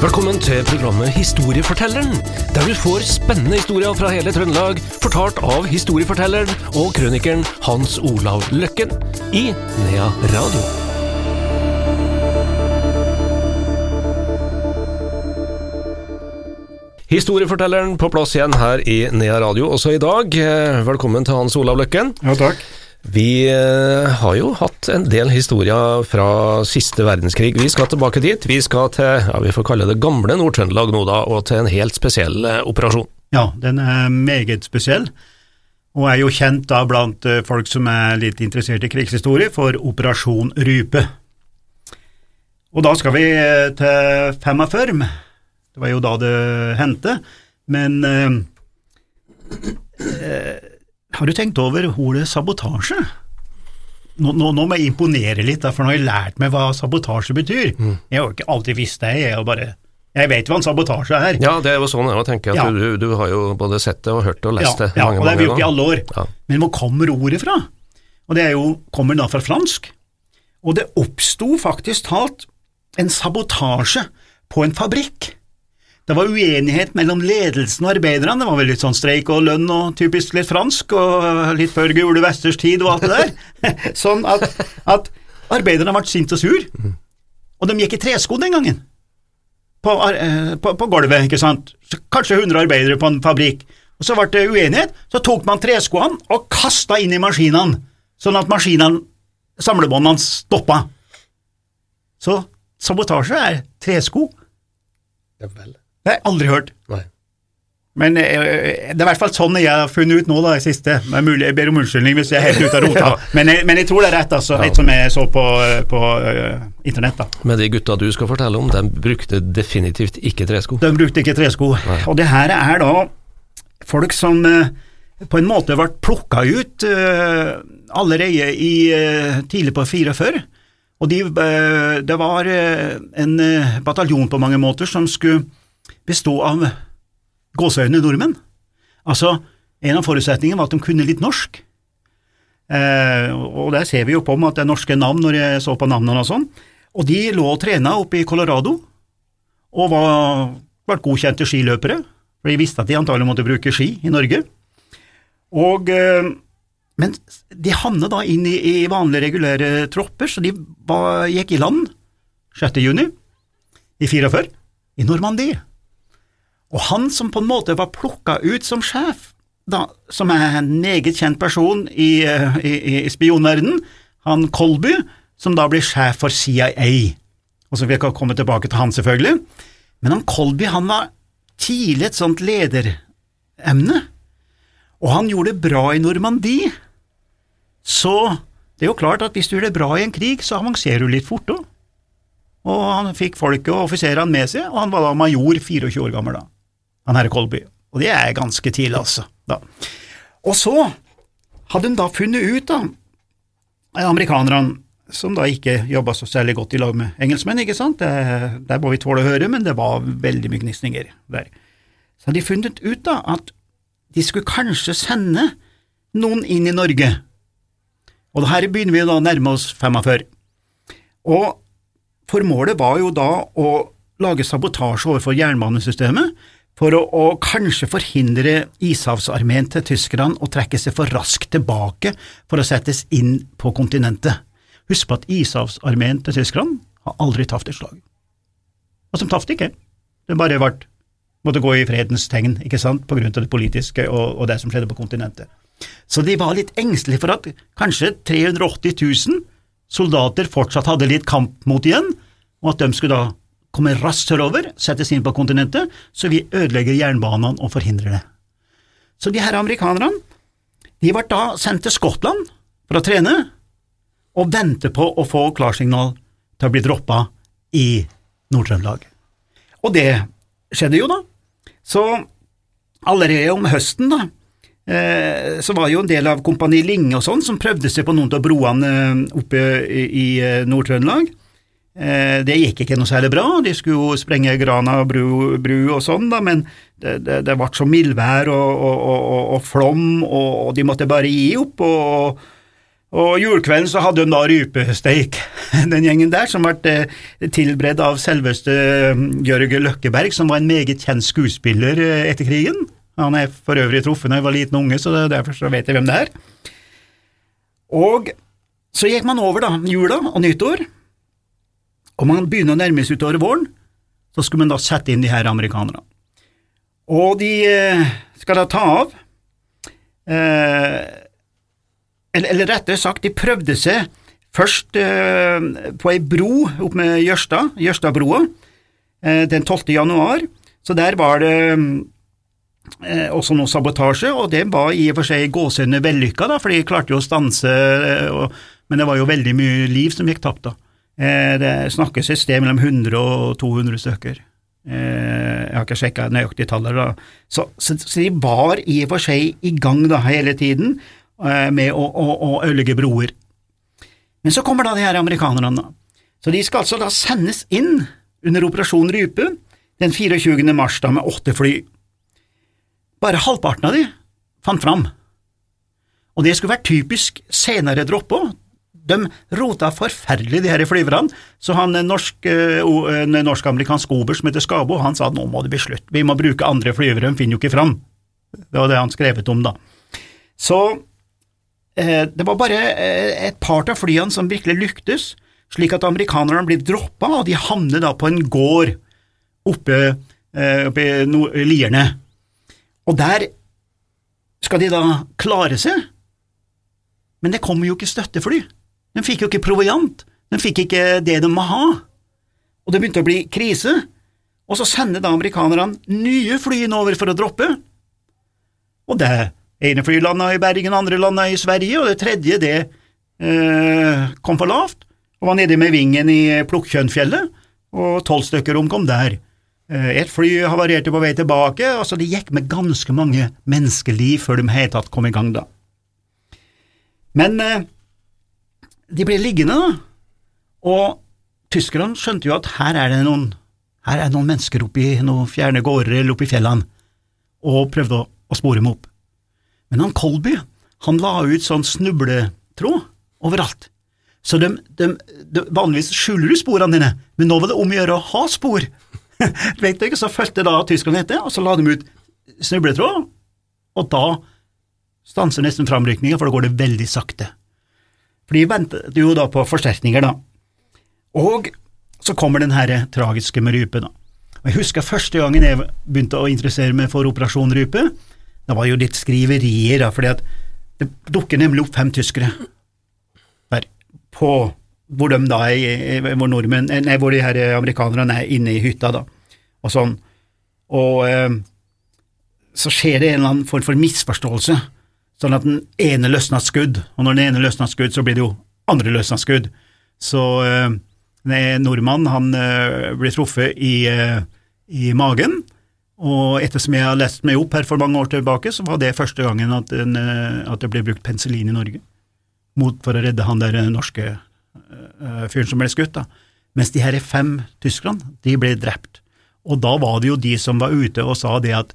Velkommen til programmet Historiefortelleren, der du får spennende historier fra hele Trøndelag, fortalt av historiefortelleren og krønikeren Hans Olav Løkken i Nea Radio. Historiefortelleren på plass igjen her i Nea Radio også i dag. Eh, Velkommen til Hans Olav Løkken. Ja, takk. Vi eh, har jo hatt en del historier fra siste verdenskrig. Vi skal tilbake dit. Vi skal til, ja, vi får kalle det gamle Nord-Trøndelag nå da, og til en helt spesiell eh, operasjon. Ja, den er meget spesiell, og er jo kjent da blant eh, folk som er litt interessert i krigshistorie, for Operasjon Rype. Og da skal vi til 45. Det var jo da det hendte, men eh, har du tenkt over ordet sabotasje? Nå, nå, nå må jeg imponere litt, for nå har jeg lært meg hva sabotasje betyr. Jeg har jo ikke alltid visst det, jeg, bare, jeg vet hva en sabotasje er. Ja, det er jo sånn jeg tenker at Ja. du, du har jo både sett det og hørt det og lest det ja, mange, og det har vi gjort i alle år. Ja. Men hvor kommer ordet fra? Og det er jo, kommer da fra fransk. Og det oppsto faktisk talt en sabotasje på en fabrikk. Det var uenighet mellom ledelsen og arbeiderne, det var vel litt sånn streik og lønn og typisk litt fransk, og litt før gule vesters tid og alt det der. sånn at, at arbeiderne ble sinte og sur, og de gikk i tresko den gangen på, eh, på, på gulvet, ikke sant. Så kanskje 100 arbeidere på en fabrikk. Og Så ble det uenighet, så tok man treskoene og kasta inn i maskinene, sånn at maskinene, samlebåndene, stoppa. Så sabotasje er tresko. Ja vel. Det har jeg aldri hørt. Nei. Men eh, det er i hvert fall sånn jeg har funnet ut nå, da, i siste. Er mulig, Jeg ber om unnskyldning hvis jeg er helt ute av rota, men, jeg, men jeg tror det er rett, altså, Ja. et som jeg så på, på uh, internett. da. Men de gutta du skal fortelle om, de brukte definitivt ikke tresko. De brukte ikke tresko. Og det her er da folk som uh, på en måte ble plukka ut uh, allerede i, eh, tidlig på 44. Og de, eh, det var eh, en eh, bataljon på mange måter som skulle bestå av gåseøyne nordmenn. Altså, en av forutsetningene var at de kunne litt norsk. Eh, og der ser vi jo på om at det er norske navn når jeg så på navnene og sånn. Og de lå og trena oppe i Colorado, og var, var godkjente skiløpere, for de visste at de antagelig måtte bruke ski i Norge. Og, eh, men de havna da inn i, i vanlige, regulære tropper, så de var, gikk i land 6. juni i 44 i Normandie. Og han som på en måte var plukka ut som sjef, da, som er en meget kjent person i, eh, i, i spionverdenen, han Colby, som da blir sjef for CIA. Og så vil jeg komme tilbake til han, selvfølgelig. Men han Colby han var tidlig et sånt lederemne, og han gjorde det bra i Normandie. Så det er jo klart at hvis du gjør det bra i en krig, så avanserer du litt fort òg. Og han fikk folket og offiserene med seg, og han var da major 24 år gammel da, han herre Kolby. Og det er ganske tidlig, altså. Da. Og så hadde hun da funnet ut, da, amerikanerne, som da ikke jobba så særlig godt i lag med engelskmenn, ikke sant, det, der må vi tåle å høre, men det var veldig mye gnisninger der. Så hadde de funnet ut da at de skulle kanskje sende noen inn i Norge, og her begynner vi da å nærme oss 45. Og formålet var jo da å lage sabotasje overfor jernbanesystemet for å, å kanskje forhindre ishavsarmeen til tyskerne å trekke seg for raskt tilbake for å settes inn på kontinentet. Husk på at ishavsarmeen til tyskerne har aldri tapt et slag. Og som tapte ikke. Det bare ble, måtte gå i fredens tegn, ikke sant, på grunn av det politiske og, og det som skjedde på kontinentet. Så de var litt engstelige for at kanskje 380 000 soldater fortsatt hadde litt kamp mot igjen, og at de skulle da komme raskt sørover, settes inn på kontinentet, så vi ødelegger jernbanene og forhindrer det. Så de her amerikanerne, de ble da sendt til Skottland for å trene, og vente på å få klarsignal til å bli droppa i Nord-Trøndelag. Og det skjedde jo, da. Så allerede om høsten, da, eh, så var jo en del av Kompani Linge og sånn som prøvde seg på noen av broene eh, oppe i, i eh, Nord-Trøndelag. Eh, det gikk ikke noe særlig bra, de skulle jo sprenge Grana bru, bru og sånn, da, men det, det, det ble så mildvær og, og, og, og flom, og, de måtte bare gi opp. og julekvelden så hadde hun da rypesteik, den gjengen der, som ble eh, tilberedt av selveste eh, Jørgen Løkkeberg, som var en meget kjent skuespiller eh, etter krigen. Han er for øvrig truffet da jeg var liten unge, så derfor så vet jeg hvem det er. Og så gikk man over da, jula og nyttår, og man begynner å nærme seg utover våren, så skulle man da sette inn de her amerikanerne. Og de skal da ta av. Eh, eller, eller rettere sagt, de prøvde seg først eh, på ei bro opp med Jørstad, Jørstadbroa, eh, den 12. januar. Så der var det eh, også noe sabotasje, og det var i og for seg gåsehudene vellykka, da, for de klarte jo å stanse, eh, og, men det var jo veldig mye liv som gikk tapt da. Eh, det snakkes et sted mellom 100 og 200 stykker. Eh, jeg har ikke sjekka nøyaktige tallet, da. Så, så, så de var i og for seg i gang da hele tiden Eh, med å, å, å ødelegge broer. Men så kommer da de her amerikanerne. Så de skal altså da sendes inn under Operasjon Rype den 24. mars da med åtte fly. Bare halvparten av de fant fram. Og det skulle vært typisk senere dropp òg. De rota forferdelig, de her flyverne, så han norsk, norsk-amerikansk oberst som heter Skabo, han sa nå må det bli slutt, vi må bruke andre flyvere, de finner jo ikke fram. Det var det han skrevet om, da. Så Eh, det var bare eh, et par av flyene som virkelig lyktes, slik at amerikanerne ble droppa, og de havnet da på en gård oppe, eh, oppe i Lierne. Og der skal de da klare seg, men det kommer jo ikke støttefly. De fikk jo ikke proviant, de fikk ikke det de må ha, og det begynte å bli krise. Og så sender da amerikanerne nye fly over for å droppe, og det ene flyet landa i Bergen, andre landa i Sverige, og det tredje det eh, kom for lavt og var nede med vingen i Plukkjønnfjellet, og tolv stykker omkom der. Eh, et fly havarerte på vei tilbake, altså det gikk med ganske mange menneskeliv før de helt tatt kom i gang, da. Men eh, de ble liggende, da, og tyskerne skjønte jo at her er det noen, er det noen mennesker oppe i noen fjerne gårder eller oppe i fjellene, og prøvde å, å spore dem opp. Men han Colby, han la ut sånn snubletråd overalt. Så de, de, de, vanligvis skjuler du sporene dine, men nå var det om å gjøre å ha spor. Vet du ikke, Så fulgte da tyskerne etter, og så la de ut snubletråd, og da stanser nesten framrykninga, for da går det veldig sakte. For de ventet jo da på forsterkninger, da. Og så kommer den her tragiske med rype, da. Og Jeg husker første gangen jeg begynte å interessere meg for Operasjon Rype. Det var jo litt skriverier, da, fordi at det dukker nemlig opp fem tyskere der på hvor de da er, hvor nordmenn, nei, hvor de her amerikanerne er inne i hytta, da, og sånn. Og eh, så skjer det en eller annen form for misforståelse, sånn at den ene løsna skudd, og når den ene løsna skudd, så blir det jo andre løsna skudd. Så en nordmannen, han eh, blir truffet i, eh, i magen, og ettersom jeg har lest meg opp her for mange år tilbake, så var det første gangen at, en, eh, at det ble brukt penicillin i Norge mot, for å redde han der norske fyren som ble skutt. da. Mens de her fem tyskerne, de ble drept. Og da var det jo de som var ute og sa det at,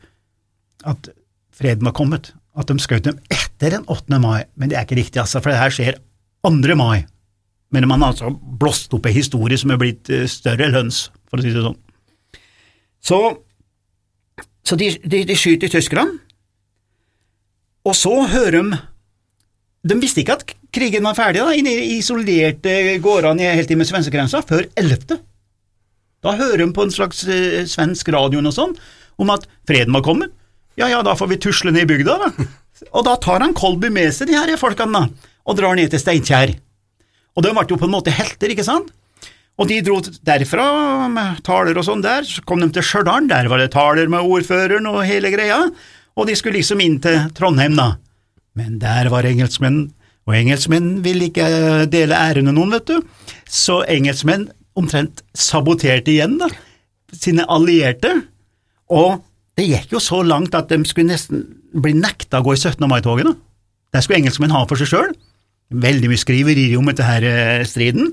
at freden var kommet. At de skjøt dem etter den 8. mai, men det er ikke riktig, altså, for det her skjer 2. mai. Men man har altså blåst opp en historie som er blitt eh, større lønns, for å si det sånn. Så så de, de, de skyter tyskerne, og så hører de De visste ikke at krigen var ferdig, da, inne i isolerte gårdene helt inn med svenskegrensa, før 11. Da hører de på en slags eh, svensk radio og sånn, om at freden var kommet. Ja ja, da får vi tusle ned i bygda, da. Og da tar han Kolby med seg, de her folkene, da, og drar ned til Steinkjer. Og de ble jo på en måte helter, ikke sant? Og de dro derfra med taler og sånn der, så kom de til Stjørdal, der var det taler med ordføreren og hele greia, og de skulle liksom inn til Trondheim, da. Men der var engelskmenn, og engelskmenn ville ikke dele æren med noen, vet du, så engelskmenn omtrent saboterte igjen, da, sine allierte, og det gikk jo så langt at de skulle nesten bli nekta å gå i 17. mai-toget, Det skulle engelskmenn ha for seg sjøl. Veldig mye skriverier om dette her eh, striden.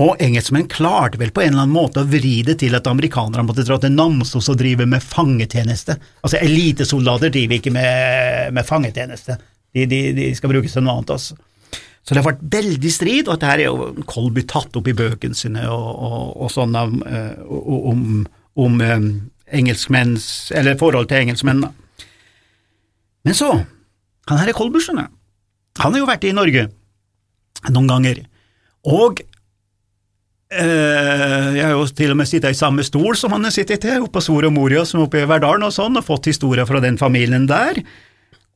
Og engelskmenn klarte vel på en eller annen måte å vri det til at amerikanerne måtte dra til Namsos og drive med fangetjeneste. Altså, elitesoldater driver ikke med, med fangetjeneste, de, de, de, skal brukes til noe annet, altså. Så det har vært veldig strid, og dette er jo Kolby tatt opp i bøkene sine og, og, og sånn om, om, om engelskmenns, eller forhold til engelskmenn. Men så, han her er Kolby, skjønner jeg. Han har jo vært i Norge noen ganger, og Uh, jeg har jo til og med sittet i samme stol som han har sittet i, oppe på Soria Moria, som oppe i Verdalen og sånn, og fått historier fra den familien der.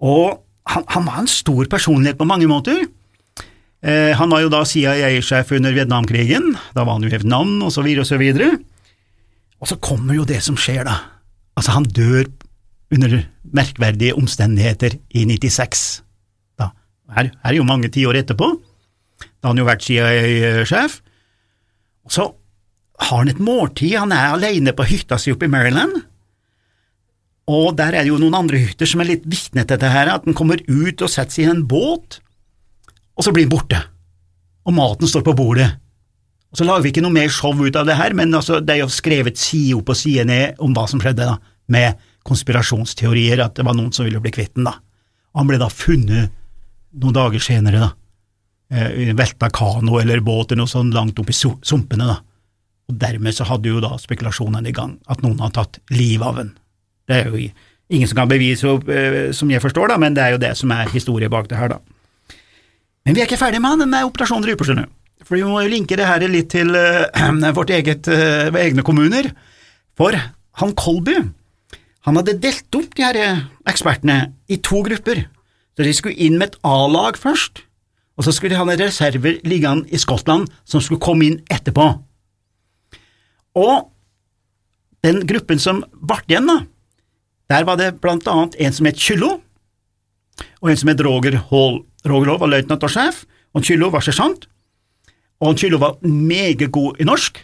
Og han, han var en stor personlighet på mange måter. Uh, han var jo da CIA-sjef under Vietnamkrigen, da var han jo i Vietnam, og så videre og så videre. Og så kommer jo det som skjer, da. Altså, han dør under merkverdige omstendigheter i 96. Da. Her, her er jo mange tiår etterpå. Da har han jo vært CIA-sjef. Og så har han et måltid, han er alene på hytta si oppe i Maryland, og der er det jo noen andre hytter som er litt vitne til dette her, at han kommer ut og setter seg i en båt, og så blir han borte, og maten står på bordet. Og Så lager vi ikke noe mer show ut av det her, men altså, det er jo skrevet side opp og side ned om hva som skjedde, da, med konspirasjonsteorier, at det var noen som ville bli kvitt den, da. Han ble da funnet noen dager senere, da eh, velta kano eller båt eller noe sånt langt opp i sumpene. da. Og Dermed så hadde jo da spekulasjonene i gang, at noen har tatt livet av den. Det er jo ingen som kan bevise, eh, som jeg forstår, da, men det er jo det som er historie bak det her, da. Men vi er ikke ferdig med den operasjonen Operasjon Ryper, skjønner. For vi må jo linke det her litt til uh, vårt eget, uh, egne kommuner. For han Kolby, han hadde delt opp de her ekspertene i to grupper. Så de skulle inn med et A-lag først, og så skulle de ha en reserver liggende i Skottland som skulle komme inn etterpå. Og den gruppen som ble igjen, da, der var det blant annet en som het Kyllo, og en som het Roger Hall. Roger Hall var løytnant og sjef, og Kyllo var sersjant. Og Kyllo var meget god i norsk,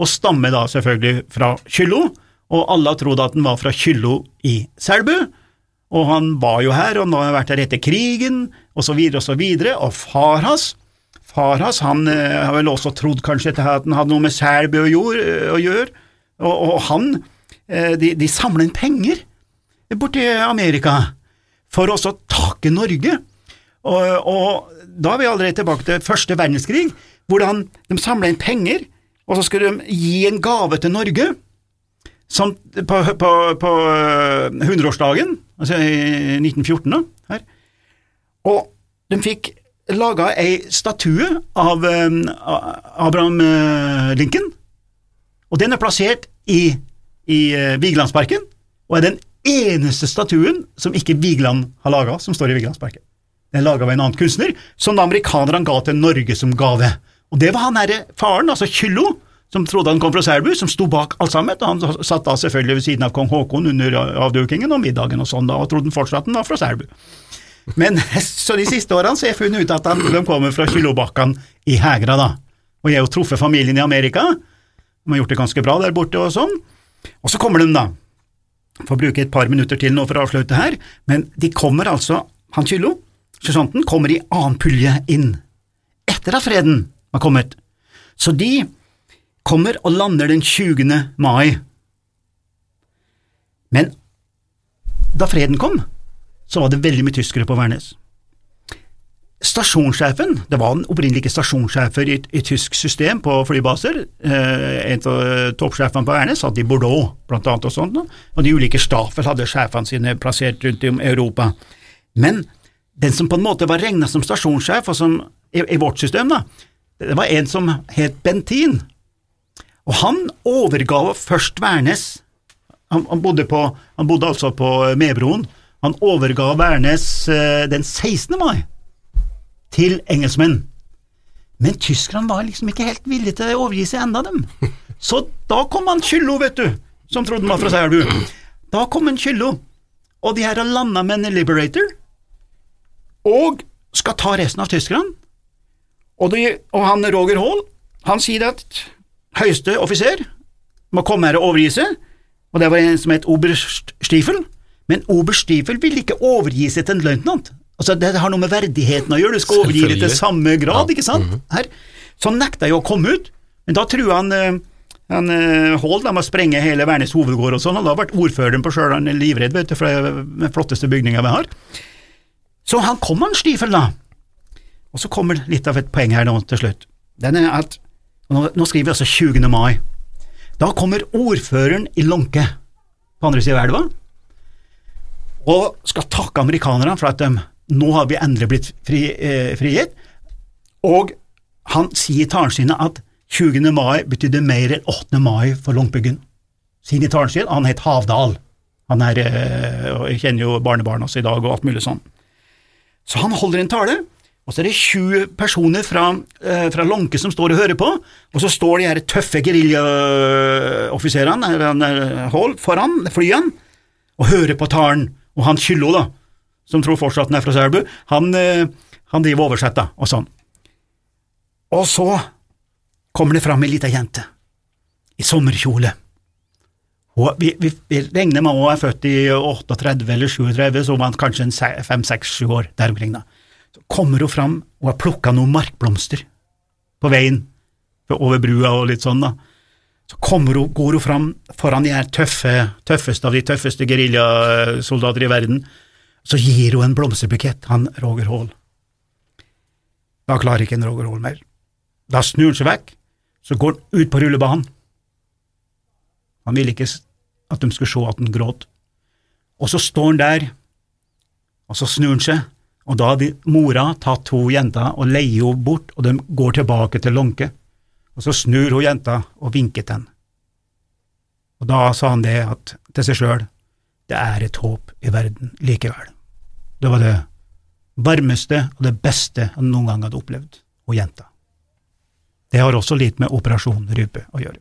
og stammer da selvfølgelig fra Kyllo, og alle trodde at han var fra Kyllo i Selbu, og han var jo her, og nå har han vært her etter krigen, og så videre og så videre, og far hans Far hans han uh, har vel også trodd kanskje at han hadde noe med Selbu å, å, gjøre, og, og han uh, De, de samler inn penger borti Amerika for å takke Norge, og, og, da er vi allerede tilbake til første verdenskrig, hvordan de samla inn penger, og så skulle de gi en gave til Norge som, på, på, på 100-årsdagen, eh, altså i 1914, da, her. og de fikk laga ei statue av um, Abraham uh, Lincoln, og den er plassert i, i Vigelandsparken, og er den eneste statuen som ikke Vigeland har laga, som står i Vigelandsparken. Den er laga av en annen kunstner, som da amerikanerne ga til Norge som gave. Og det var han herre faren, altså Kyllo, som trodde han kom fra Selbu, som sto bak alt sammen. Og Han satt da selvfølgelig ved siden av kong Haakon under avdukingen og middagen og sånn, da, og trodde han fortsatt han var fra Selbu. Men så de siste årene så har jeg funnet ut at de kommer fra Kyllobakkan i Hegra, da. Og jeg har jo truffet familien i Amerika, de har gjort det ganske bra der borte og sånn. Og så kommer de, da. Får bruke et par minutter til nå for å avslutte her, men de kommer altså, han Kyllo, sersjanten, kommer i annen pulje inn, etter at freden var kommet. Så de kommer og lander den 20. mai. Men da freden kom, så var det veldig mye tyskere på Værnes. Stasjonssjefen, det var den opprinnelige stasjonssjefer i et tysk system på flybaser, eh, en av toppsjefene på Værnes satt i Bordeaux, blant annet, og sånt, og de ulike Staffel hadde sjefene sine plassert rundt i Europa. Men den som på en måte var regna som stasjonssjef, og som i, i vårt system, da, det var en som het Bentin, og han overga først Værnes, han, han, bodde, på, han bodde altså på Medbroen, han overga Værnes eh, den 16. mai til engelskmenn. Men tyskerne var liksom ikke helt villige til å overgi seg enda, dem. Så da kom han Kyllo, vet du, som trodde han var fra Seierbu. Da kom han Kyllo, og de her har landa med en Liberator, og skal ta resten av tyskerne. Og, de, og han Roger Hall, han sier at høyeste offiser må komme her og overgi seg, og det var en som het oberst Stiefel, men oberst Stiefel ville ikke overgi seg til en løytnant. Altså, det har noe med verdigheten å gjøre, du skal overgi det til samme grad, ja. ikke sant? Mhm. Her. Så han nekta jo å komme ut, men da tror han eh, han eh, Hall de må sprenge hele Værnes hovedgård og sånn, han har vært ordføreren på er livredd, vet du, for det er den flotteste bygninga vi har. Så han kom han Stiefel, da, Og så kommer litt av et poeng her nå til slutt. Den er at, nå, nå skriver vi altså 20. mai. Da kommer ordføreren i Lånke, på andre siden av elva, og skal takke amerikanerne for at de, nå har vi endelig blitt fri, eh, frigitt, og han sier i talen sin at 20. mai betydde mer enn 8. mai for Långbyggen. Sin i talen sin, han het Havdal. Han er, eh, kjenner jo barnebarna hans i dag og alt mulig sånn. Så han holder en tale, og så er det 20 personer fra, eh, fra Lånke som står og hører på, og så står de her tøffe geriljaoffiserene foran flyene og hører på talen, og han Kyllo, da, som tror fortsatt han er fra Selbu, han, eh, han driver og oversetter og sånn. Og så kommer det fram ei lita jente i sommerkjole. Og vi, vi, vi regner med hun er født i 38 eller 37, så var han kanskje en fem-seks-sju år der omkring. da. Så kommer hun fram og har plukka noen markblomster på veien over brua og litt sånn. da. Så kommer hun, går hun fram foran de her tøffe, tøffeste av de tøffeste geriljasoldater i verden, så gir hun en blomsterbukett, han Roger Hall. Da klarer ikke en Roger Hall mer. Da snur han seg vekk, så går han ut på rullebanen. Han ville ikke at de skulle se at han gråt. Og så står han der, og så snur han seg, og da hadde mora tatt to jenter og leier henne bort, og de går tilbake til Lånke. Og så snur hun jenta og vinker til henne. Og da sa han det at, til seg sjøl, det er et håp i verden likevel. Det var det varmeste og det beste han noen gang hadde opplevd, og jenta. Det har også litt med Operasjon Rype å gjøre.